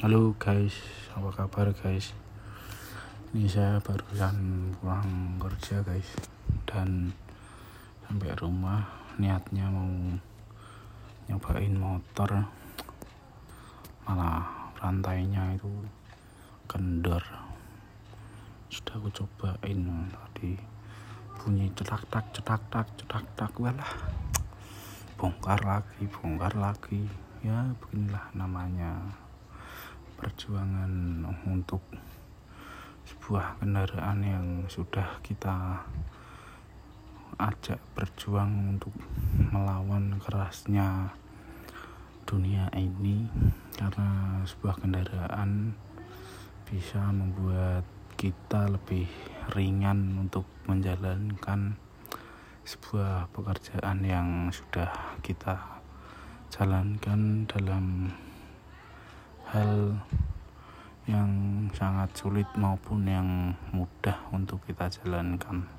Halo guys, apa kabar guys? Ini saya barusan pulang kerja guys. Dan sampai rumah niatnya mau nyobain motor. Malah rantainya itu kendor. Sudah aku cobain tadi bunyi cetak tak cetak tak cetak tak walah bongkar lagi bongkar lagi. Ya beginilah namanya perjuangan untuk sebuah kendaraan yang sudah kita ajak berjuang untuk melawan kerasnya dunia ini karena sebuah kendaraan bisa membuat kita lebih ringan untuk menjalankan sebuah pekerjaan yang sudah kita jalankan dalam hal yang sangat sulit maupun yang mudah untuk kita jalankan.